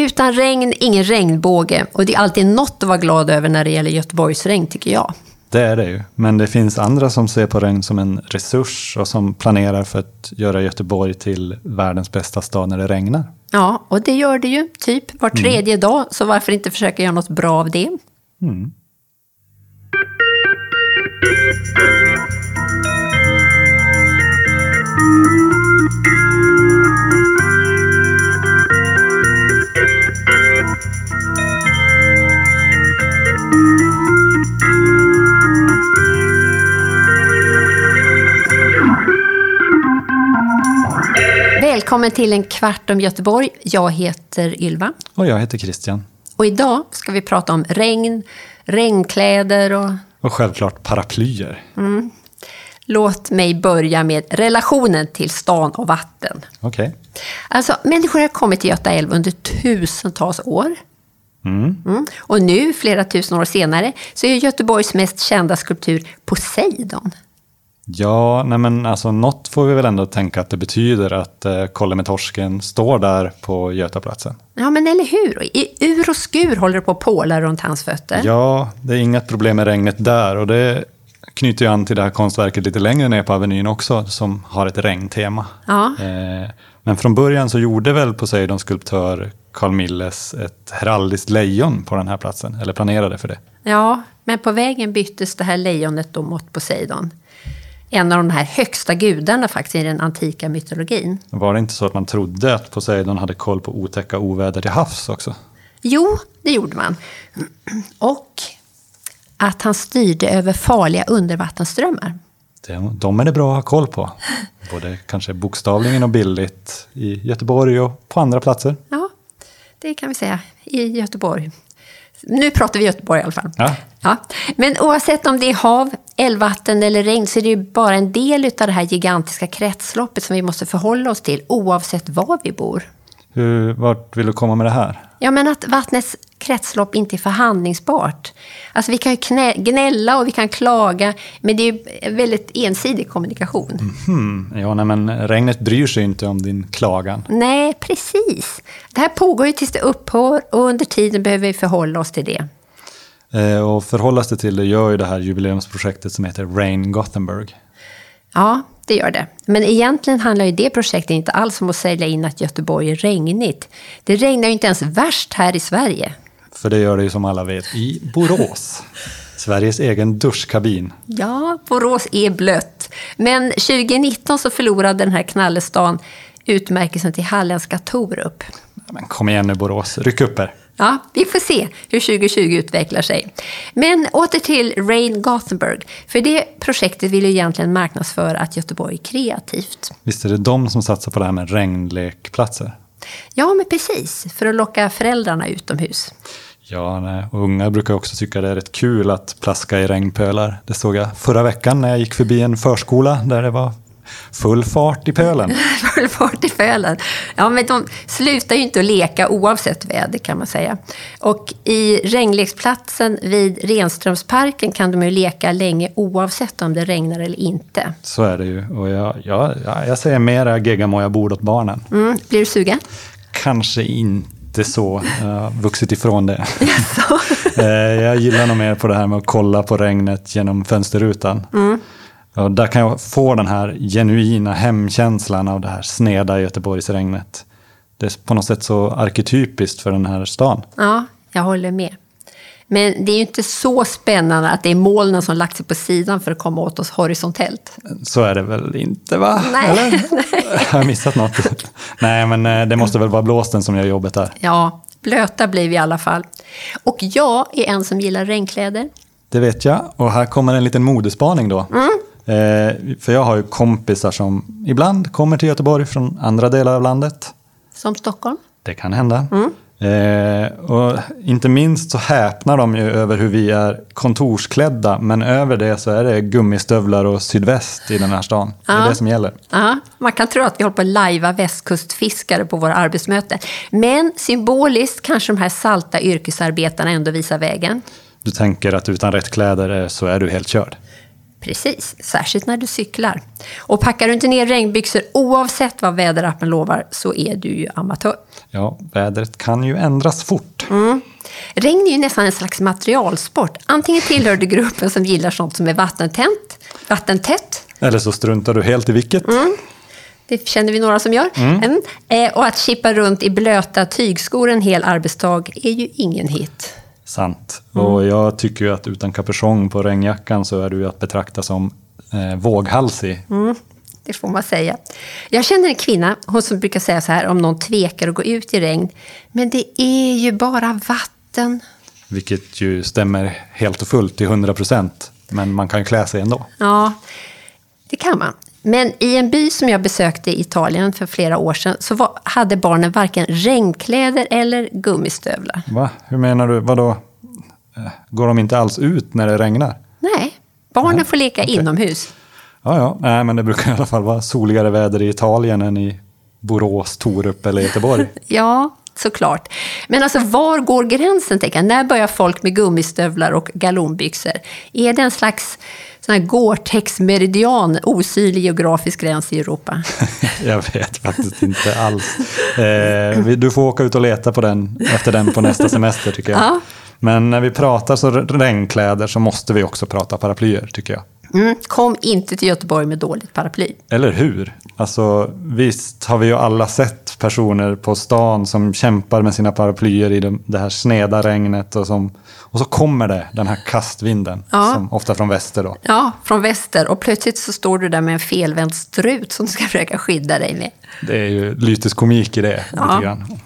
Utan regn, ingen regnbåge. Och det är alltid något att vara glad över när det gäller Göteborgsregn, tycker jag. Det är det ju. Men det finns andra som ser på regn som en resurs och som planerar för att göra Göteborg till världens bästa stad när det regnar. Ja, och det gör det ju, typ var tredje dag. Så varför inte försöka göra något bra av det? Mm. Välkommen till en kvart om Göteborg. Jag heter Ylva. Och jag heter Christian. Och idag ska vi prata om regn, regnkläder och... Och självklart paraplyer. Låt mig börja med relationen till stan och vatten. Okej. Alltså, människor har kommit till Göta älv under tusentals år. Mm. Och nu, flera tusen år senare, så är Göteborgs mest kända skulptur Poseidon. Ja, nej men alltså något får vi väl ändå tänka att det betyder att eh, Kolle med torsken står där på Götaplatsen. Ja, men eller hur? I ur och skur håller det på att påla runt hans fötter. Ja, det är inget problem med regnet där och det knyter ju an till det här konstverket lite längre ner på Avenyn också som har ett regntema. Ja. Eh, men från början så gjorde väl Poseidons skulptör Carl Milles ett heraldiskt lejon på den här platsen, eller planerade för det. Ja, men på vägen byttes det här lejonet då mot Poseidon. En av de här högsta gudarna faktiskt i den antika mytologin. Var det inte så att man trodde att Poseidon hade koll på otäcka oväder till havs också? Jo, det gjorde man. Och att han styrde över farliga undervattensströmmar. Det, de är det bra att ha koll på. Både kanske bokstavligen och bildligt i Göteborg och på andra platser. Ja, det kan vi säga i Göteborg. Nu pratar vi Göteborg i alla fall. Ja. Ja. Men oavsett om det är hav, älvvatten eller regn så är det ju bara en del av det här gigantiska kretsloppet som vi måste förhålla oss till oavsett var vi bor. Hur, vart vill du komma med det här? Ja, men att vattnets kretslopp inte är förhandlingsbart. Alltså vi kan knä, gnälla och vi kan klaga, men det är en väldigt ensidig kommunikation. Hmm, ja, nej, men regnet bryr sig inte om din klagan. Nej, precis. Det här pågår ju tills det upphör och under tiden behöver vi förhålla oss till det. Eh, och förhållas det till det gör ju det här jubileumsprojektet som heter Rain Gothenburg. Ja, det gör det. Men egentligen handlar ju det projektet inte alls om att sälja in att Göteborg är regnigt. Det regnar ju inte ens värst här i Sverige. För det gör det ju som alla vet i Borås. Sveriges egen duschkabin. Ja, Borås är blött. Men 2019 så förlorade den här knallestan utmärkelsen till halländska Torup. Men kom igen nu Borås, ryck upp er. Ja, vi får se hur 2020 utvecklar sig. Men åter till Rain Gothenburg. För det projektet vill ju egentligen marknadsföra att Göteborg är kreativt. Visst är det de som satsar på det här med regnlekplatser? Ja, men precis. För att locka föräldrarna utomhus. Ja, nej. och unga brukar också tycka det är rätt kul att plaska i regnpölar. Det såg jag förra veckan när jag gick förbi en förskola där det var full fart i pölen. Full fart i fölen. Ja, men de slutar ju inte att leka oavsett väder kan man säga. Och i regnleksplatsen vid Renströmsparken kan de ju leka länge oavsett om det regnar eller inte. Så är det ju. Och jag, ja, ja, jag säger mera geggamoja bord åt barnen. Mm, blir du sugen? Kanske inte så. Jag har vuxit ifrån det. Eh, jag gillar nog mer på det här med att kolla på regnet genom fönsterrutan. Och där kan jag få den här genuina hemkänslan av det här sneda Göteborgsregnet. Det är på något sätt så arketypiskt för den här stan. Ja, jag håller med. Men det är ju inte så spännande att det är molnen som lagt sig på sidan för att komma åt oss horisontellt. Så är det väl inte va? Nej. Eller? Har jag missat något? Nej, men eh, det måste väl vara blåsten som gör jobbet där. Ja, blöta blir vi i alla fall. Och jag är en som gillar regnkläder. Det vet jag. Och här kommer en liten modespaning då. Eh, för jag har ju kompisar som ibland kommer till Göteborg från andra delar av landet. Som Stockholm. Det kan hända. Eh, och inte minst så häpnar de ju över hur vi är kontorsklädda. Men över det så är det gummistövlar och sydväst i den här stan. Det är Ja. det som gäller. Ja, man kan tro att vi håller på att lajva västkustfiskare på våra arbetsmöten. Men symboliskt kanske de här salta yrkesarbetarna ändå visar vägen. Du tänker att utan rätt kläder så är du helt körd. Precis, särskilt när du cyklar. Och packar du inte ner regnbyxor oavsett vad väderappen lovar så är du ju amatör. Ja, vädret kan ju ändras fort. Mm. Regn är ju nästan en slags materialsport. Antingen tillhör du gruppen som gillar sånt som är vattentätt, vattentätt Eller så struntar du helt i vilket. Mm. Det känner vi några som gör. Mm. Eh, och att chippa runt i blöta tygskor en hel arbetsdag är ju ingen hit. Sant. Och jag tycker ju att utan kapuschong på regnjackan så är du att betrakta som eh, våghalsig. Det får man säga. Jag känner en kvinna, hon som brukar säga så här om någon tvekar att gå ut i regn. Men det är ju bara vatten. Vilket ju stämmer helt och fullt till 100 procent. Men man kan klä sig ändå. Ja, det kan man. Men i en by som jag besökte i Italien för flera år sedan så var, hade barnen varken regnkläder eller gummistövlar. Va? Hur menar du? Vadå? Eh, Går de inte alls ut när det regnar? Nej, barnen får leka inomhus. Ja, ja. Nej, men det brukar i alla fall vara soligare väder i Italien än i Borås, Torup eller Göteborg. Ja, såklart. Men alltså var går gränsen, tänker jag? När börjar folk med gummistövlar och galonbyxor? Är det en slags Gore-Tex-meridian, osynlig geografisk gräns i Europa? Jag vet faktiskt inte alls. Eh, du får åka ut och leta på den, efter den på nästa semester tycker jag. Ja. Men när vi pratar så regnkläder så måste vi också prata paraplyer tycker jag. Mm, kom inte till Göteborg med dåligt paraply. Eller hur? Alltså, visst har vi ju alla sett personer på stan som kämpar med sina paraplyer i de- det här sneda regnet och, som, och så kommer det, den här kastvinden, Ja. som ofta från väster då. Ja, från väster. Och plötsligt så står du där med en felvänd strut som du ska försöka skydda dig med. Det är ju lyteskomik i det. Ja. Lite grann.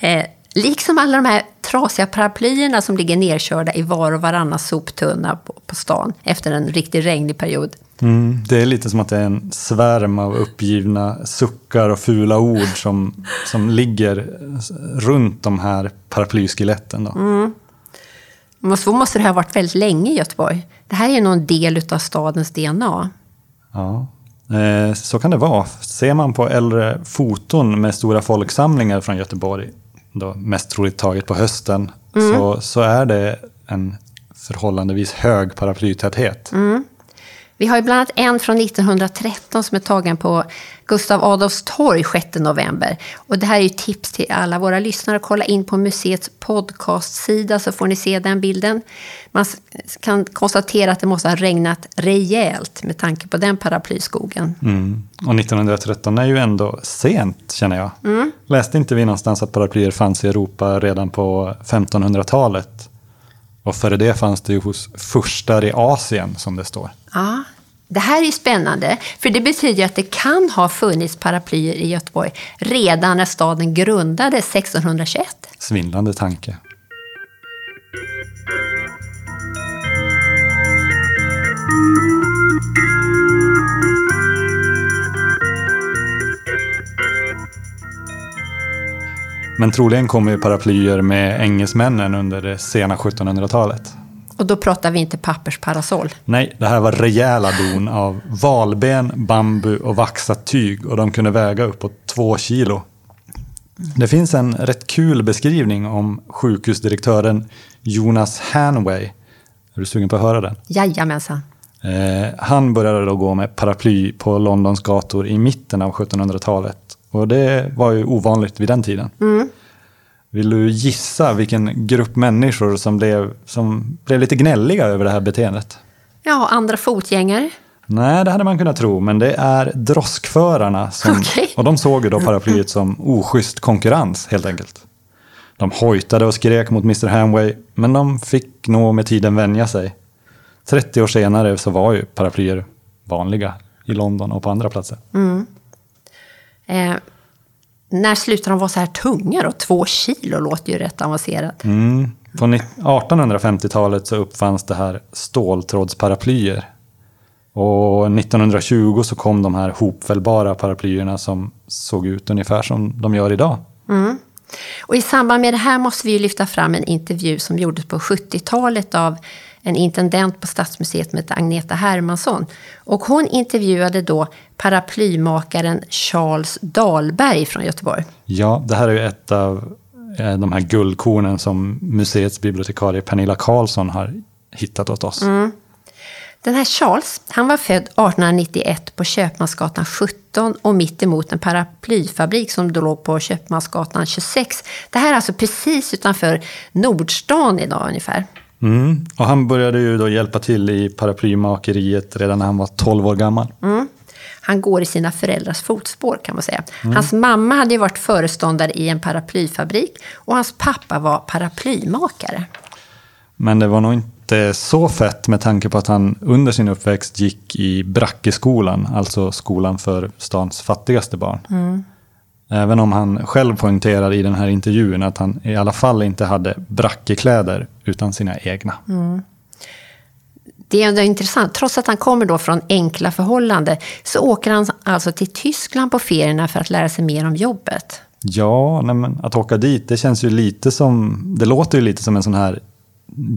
Eh, liksom alla de här trasiga paraplyerna som ligger nerkörda i var och varannan soptunna på, på stan efter en riktigt regnig period. Mm, det är lite som att det är en svärm av uppgivna suckar och fula ord som, som ligger runt de här paraplyskeletten. Då. Men Så måste det ha varit väldigt länge i Göteborg. Det här är nog en del av stadens DNA. Ja, eh, så kan det vara. Ser man på äldre foton med stora folksamlingar från Göteborg, då mest troligt taget på hösten, så, så är det en förhållandevis hög paraplytäthet. Vi har ju bland annat en från 1913 som är tagen på Gustav Adolfs torg 6 november. Och det här är ju tips till alla våra lyssnare. Kolla in på museets podcastsida så får ni se den bilden. Man kan konstatera att det måste ha regnat rejält med tanke på den paraplyskogen. Mm. Och 1913 är ju ändå sent, känner jag. Läste inte vi någonstans att paraplyer fanns i Europa redan på 1500-talet? Och före det fanns det ju hos furstar i Asien, som det står. Ja, det här är spännande, för det betyder att det kan ha funnits paraplyer i Göteborg redan när staden grundades 1621. Svindlande tanke. Men troligen kom ju paraplyer med engelsmännen under det sena 1700-talet. Och då pratar vi inte pappersparasoll. Nej, det här var rejäla don av valben, bambu och vaxat tyg och de kunde väga uppåt två kilo. Det finns en rätt kul beskrivning om sjukhusdirektören Jonas Hanway. Är du sugen på att höra den? Jajamensan. Eh, han började då gå med paraply på Londons gator i mitten av 1700-talet. Och det var ju ovanligt vid den tiden. Vill du gissa vilken grupp människor som blev, som blev lite gnälliga över det här beteendet? Ja, andra fotgängare. Nej, det hade man kunnat tro, men det är droskförarna. Som, Okej. Och de såg ju då paraplyet som oschysst konkurrens, helt enkelt. De hojtade och skrek mot Mr Hamway, men de fick nog med tiden vänja sig. 30 år senare så var ju paraplyer vanliga i London och på andra platser. Eh, när slutade de vara så här tunga då? Två kilo låter ju rätt avancerat. Mm. På ni- 1850-talet så uppfanns det här ståltrådsparaplyer. Och 1920 så kom de här hopfällbara paraplyerna som såg ut ungefär som de gör idag. Och i samband med det här måste vi lyfta fram en intervju som gjordes på 70-talet av en intendent på Stadsmuseet som heter Agneta Hermansson. Och hon intervjuade då paraplymakaren Charles Dahlberg från Göteborg. Ja, det här är ju ett av eh, de här guldkornen som museets bibliotekarie Pernilla Karlsson har hittat åt oss. Den här Charles, han var född 1891 på Köpmansgatan 17 och mitt emot en paraplyfabrik som då låg på Köpmansgatan 26. Det här är alltså precis utanför Nordstan idag ungefär. Mm. Och han började ju då hjälpa till i paraplymakeriet redan när han var 12 år gammal. Mm. Han går i sina föräldrars fotspår kan man säga. Mm. Hans mamma hade ju varit föreståndare i en paraplyfabrik och hans pappa var paraplymakare. Men det var nog inte så fett med tanke på att han under sin uppväxt gick i Brackeskolan, alltså skolan för stans fattigaste barn. Mm. Även om han själv poängterar i den här intervjun att han i alla fall inte hade brackekläder utan sina egna. Mm. Det är ändå intressant. Trots att han kommer då från enkla förhållanden så åker han alltså till Tyskland på ferierna för att lära sig mer om jobbet. Ja, nej att åka dit, det känns ju lite som, det låter ju lite som en sån här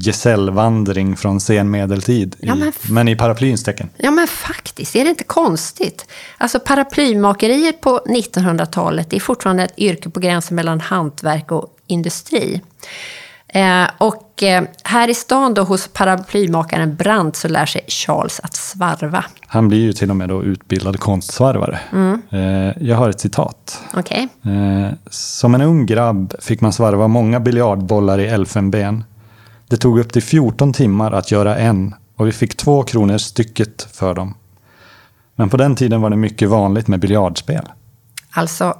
gesällvandring från sen medeltid, ja, men, i, men i paraplyns tecken. Ja, men faktiskt. Är det inte konstigt? Alltså paraplymakeriet på 1900-talet är fortfarande ett yrke på gränsen mellan hantverk och industri. Eh, och eh, här i stan då hos paraplymakaren Brandt så lär sig Charles att svarva. Han blir ju till och med då utbildad konstsvarvare. Mm. Eh, jag har ett citat. Okay. Som en ung grabb fick man svarva många biljardbollar i elfenben det tog upp till 14 timmar att göra en och vi fick två kronor stycket för dem. Men på den tiden var det mycket vanligt med biljardspel. Alltså,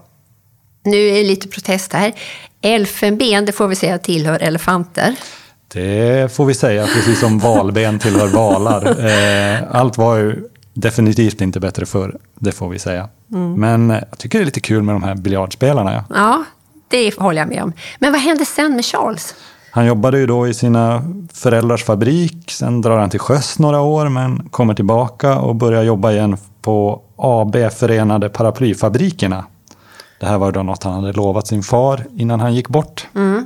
nu är det lite protest här. Elfenben, det får vi säga tillhör elefanter. Det får vi säga, precis som valben tillhör valar. Eh, allt var ju definitivt inte bättre förr, det får vi säga. Mm. Men jag tycker det är lite kul med de här biljardspelarna. Ja. ja, det håller jag med om. Men vad hände sen med Charles? Han jobbade ju då i sina föräldrars fabrik, sen drar han till sjöss några år men kommer tillbaka och börjar jobba igen på AB Förenade Paraplyfabrikerna. Det här var då något han hade lovat sin far innan han gick bort. Mm.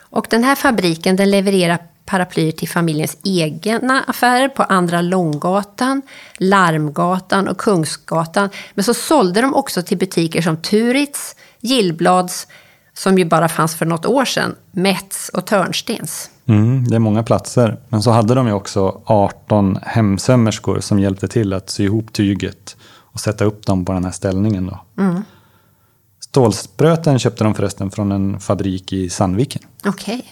Och den här fabriken den levererar paraplyer till familjens egna affärer på Andra Långgatan, Larmgatan och Kungsgatan. Men så sålde de också till butiker som Turitz, Gillblads, som ju bara fanns för något år sedan, Mets och Törnstens. Mm, det är många platser. Men så hade de ju också 18 hemsömmerskor som hjälpte till att sy ihop tyget och sätta upp dem på den här ställningen. Då. Mm. Stålspröten köpte de förresten från en fabrik i Sandviken. Okej. Okay.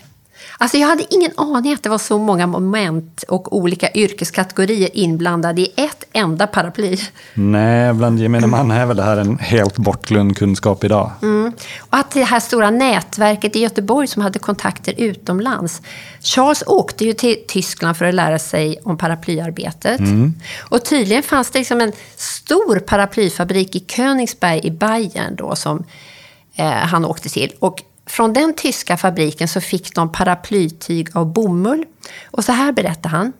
Alltså jag hade ingen aning att det var så många moment och olika yrkeskategorier inblandade i ett enda paraply. Nej, bland gemene man är väl det här en helt bortglömd kunskap idag. Mm. Och att det här stora nätverket i Göteborg som hade kontakter utomlands. Charles åkte ju till Tyskland för att lära sig om paraplyarbetet. Mm. Och tydligen fanns det liksom en stor paraplyfabrik i Königsberg i Bayern då som eh, han åkte till. Och från den tyska fabriken så fick de paraplytyg av bomull. Och så här berättar han.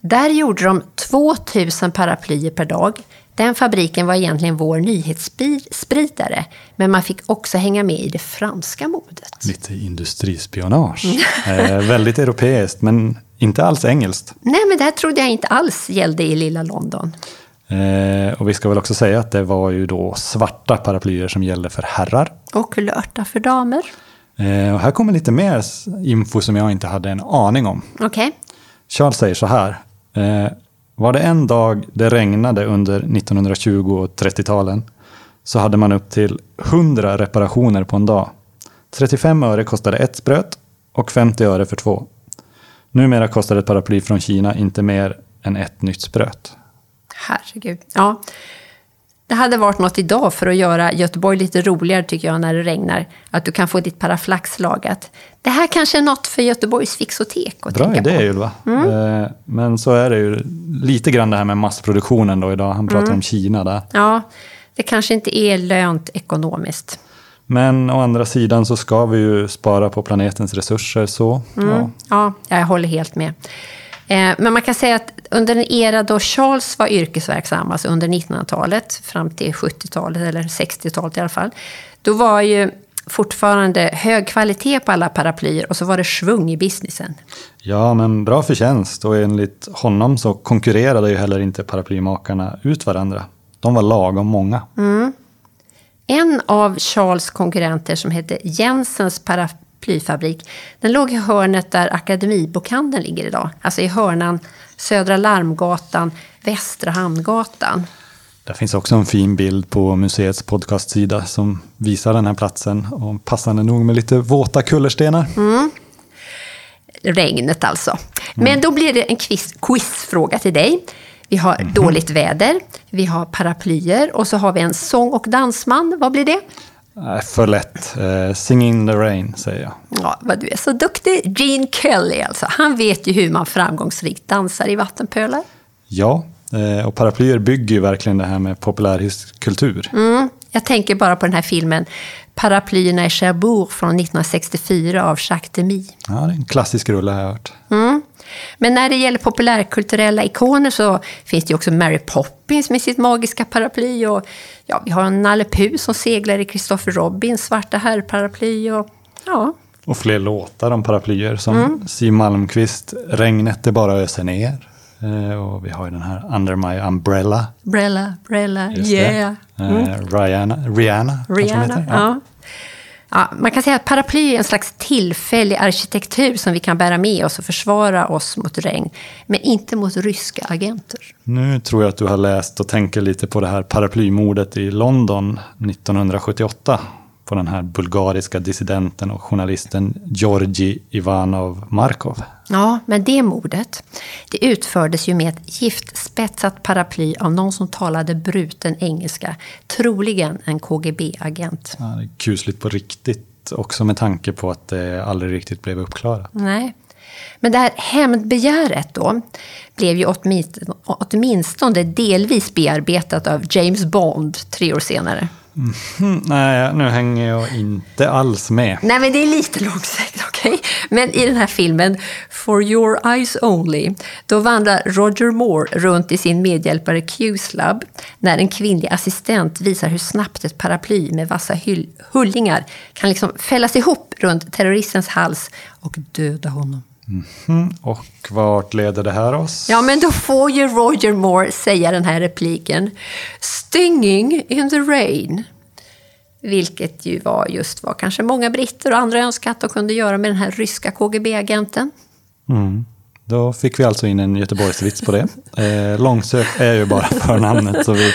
Där gjorde de 2000 paraplyer per dag. Den fabriken var egentligen vår nyhetsspridare, men man fick också hänga med i det franska modet. Lite industrispionage. eh, väldigt europeiskt, men inte alls engelskt. Nej, men det här trodde jag inte alls gällde i lilla London. Eh, och vi ska väl också säga att det var ju då svarta paraplyer som gällde för herrar. Och kulörta för damer. Eh, och här kommer lite mer info som jag inte hade en aning om. Okay. Charles säger så här. Eh, var det en dag det regnade under 1920 och 30-talen så hade man upp till 100 reparationer på en dag. 35 öre kostade ett spröt och 50 öre för två. Numera kostar ett paraply från Kina inte mer än ett nytt spröt. Herregud. Ja. Det hade varit något idag för att göra Göteborg lite roligare tycker jag när det regnar. Att du kan få ditt paraflax lagat. Det här kanske är något för Göteborgs fixotek att Bra tänka idé på. Ylva. Mm. Eh, men så är det ju lite grann det här med massproduktionen då idag. Han pratar mm. om Kina där. Ja, det kanske inte är lönt ekonomiskt. Men å andra sidan så ska vi ju spara på planetens resurser. Så, mm. ja. ja, jag håller helt med. Eh, men man kan säga att under en era då Charles var yrkesverksam, alltså under 1900-talet fram till 70-talet, eller 60-talet i alla fall, då var ju fortfarande hög kvalitet på alla paraplyer och så var det svung i businessen. Ja, men bra förtjänst och enligt honom så konkurrerade ju heller inte paraplymakarna ut varandra. De var lagom många. Mm. En av Charles konkurrenter som hette Jensens para paraplyfabrik. Den låg i hörnet där Akademibokhandeln ligger idag. Alltså i hörnan Södra Larmgatan, Västra Hamngatan. Där finns också en fin bild på museets podcastsida som visar den här platsen. Och passande nog med lite våta kullerstenar. Mm. Regnet alltså. Men mm. då blir det en quiz, quizfråga till dig. Vi har mm. dåligt väder, vi har paraplyer och så har vi en sång och dansman. Vad blir det? För lätt. Uh, Sing in the rain, säger jag. Ja, vad du är så duktig. Gene Kelly alltså. Han vet ju hur man framgångsrikt dansar i vattenpölar. Ja, eh, och paraplyer bygger ju verkligen det här med populärkultur. Mm. Jag tänker bara på den här filmen Paraplyerna i Cherbourg från 1964 av Jacques Demy. Ja, det är en klassisk rulle har jag hört. Mm. Men när det gäller populärkulturella ikoner så finns det ju också Mary Poppins med sitt magiska paraply. Och, ja, vi har en Nalle Puh som seglar i Christopher Robins svarta herrparaply. Och, ja. och fler låtar om paraplyer som mm. Siw Malmkvist, Regnet är bara öser ner. Eh, och vi har ju den här Under My Umbrella. Umbrella, Umbrella, yeah. Mm. Uh, Rihanna, Rihanna, Rihanna ja. ja. Ja, man kan säga att paraply är en slags tillfällig arkitektur som vi kan bära med oss och försvara oss mot regn, men inte mot ryska agenter. Nu tror jag att du har läst och tänker lite på det här paraplymordet i London 1978 på den här bulgariska dissidenten och journalisten Georgi Ivanov Markov. Ja, men det mordet det utfördes ju med ett giftspetsat paraply av någon som talade bruten engelska, troligen en KGB-agent. Ja, det är kusligt på riktigt, också med tanke på att det aldrig riktigt blev uppklarat. Nej. Men det här hämndbegäret då blev ju åtminstone, åtminstone delvis bearbetat av James Bond tre år senare. Mm, nej, nu hänger jag inte alls med. Nej, men det är lite långsökt, okej? Okay? Men i den här filmen, For your eyes only, då vandrar Roger Moore runt i sin medhjälpare Q-slab när en kvinnlig assistent visar hur snabbt ett paraply med vassa hullingar kan liksom fällas ihop runt terroristens hals och döda honom. Mm, och vart leder det här oss? Ja, men då får ju Roger Moore säga den här repliken. Stinging in the rain. Vilket ju var just vad kanske många britter och andra önskade att de kunde göra med den här ryska KGB-agenten. Mm. Då fick vi alltså in en Göteborgsvits på det. Eh, långsökt är ju bara förnamnet. Så vi,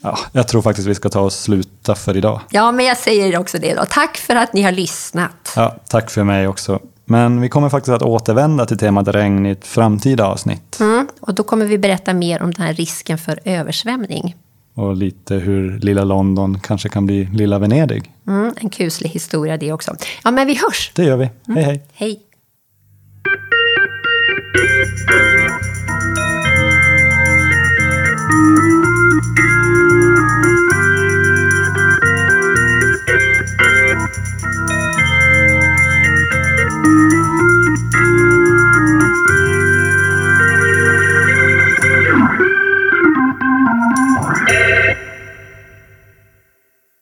ja, jag tror faktiskt vi ska ta och sluta för idag. Ja, men jag säger också det då. Tack för att ni har lyssnat. Ja, tack för mig också. Men vi kommer faktiskt att återvända till temat regn i ett framtida avsnitt. Mm, och då kommer vi berätta mer om den här risken för översvämning. Och lite hur lilla London kanske kan bli lilla Venedig. Mm, en kuslig historia det också. Ja, men vi hörs! Det gör vi. Mm. Hej, hej. Hej.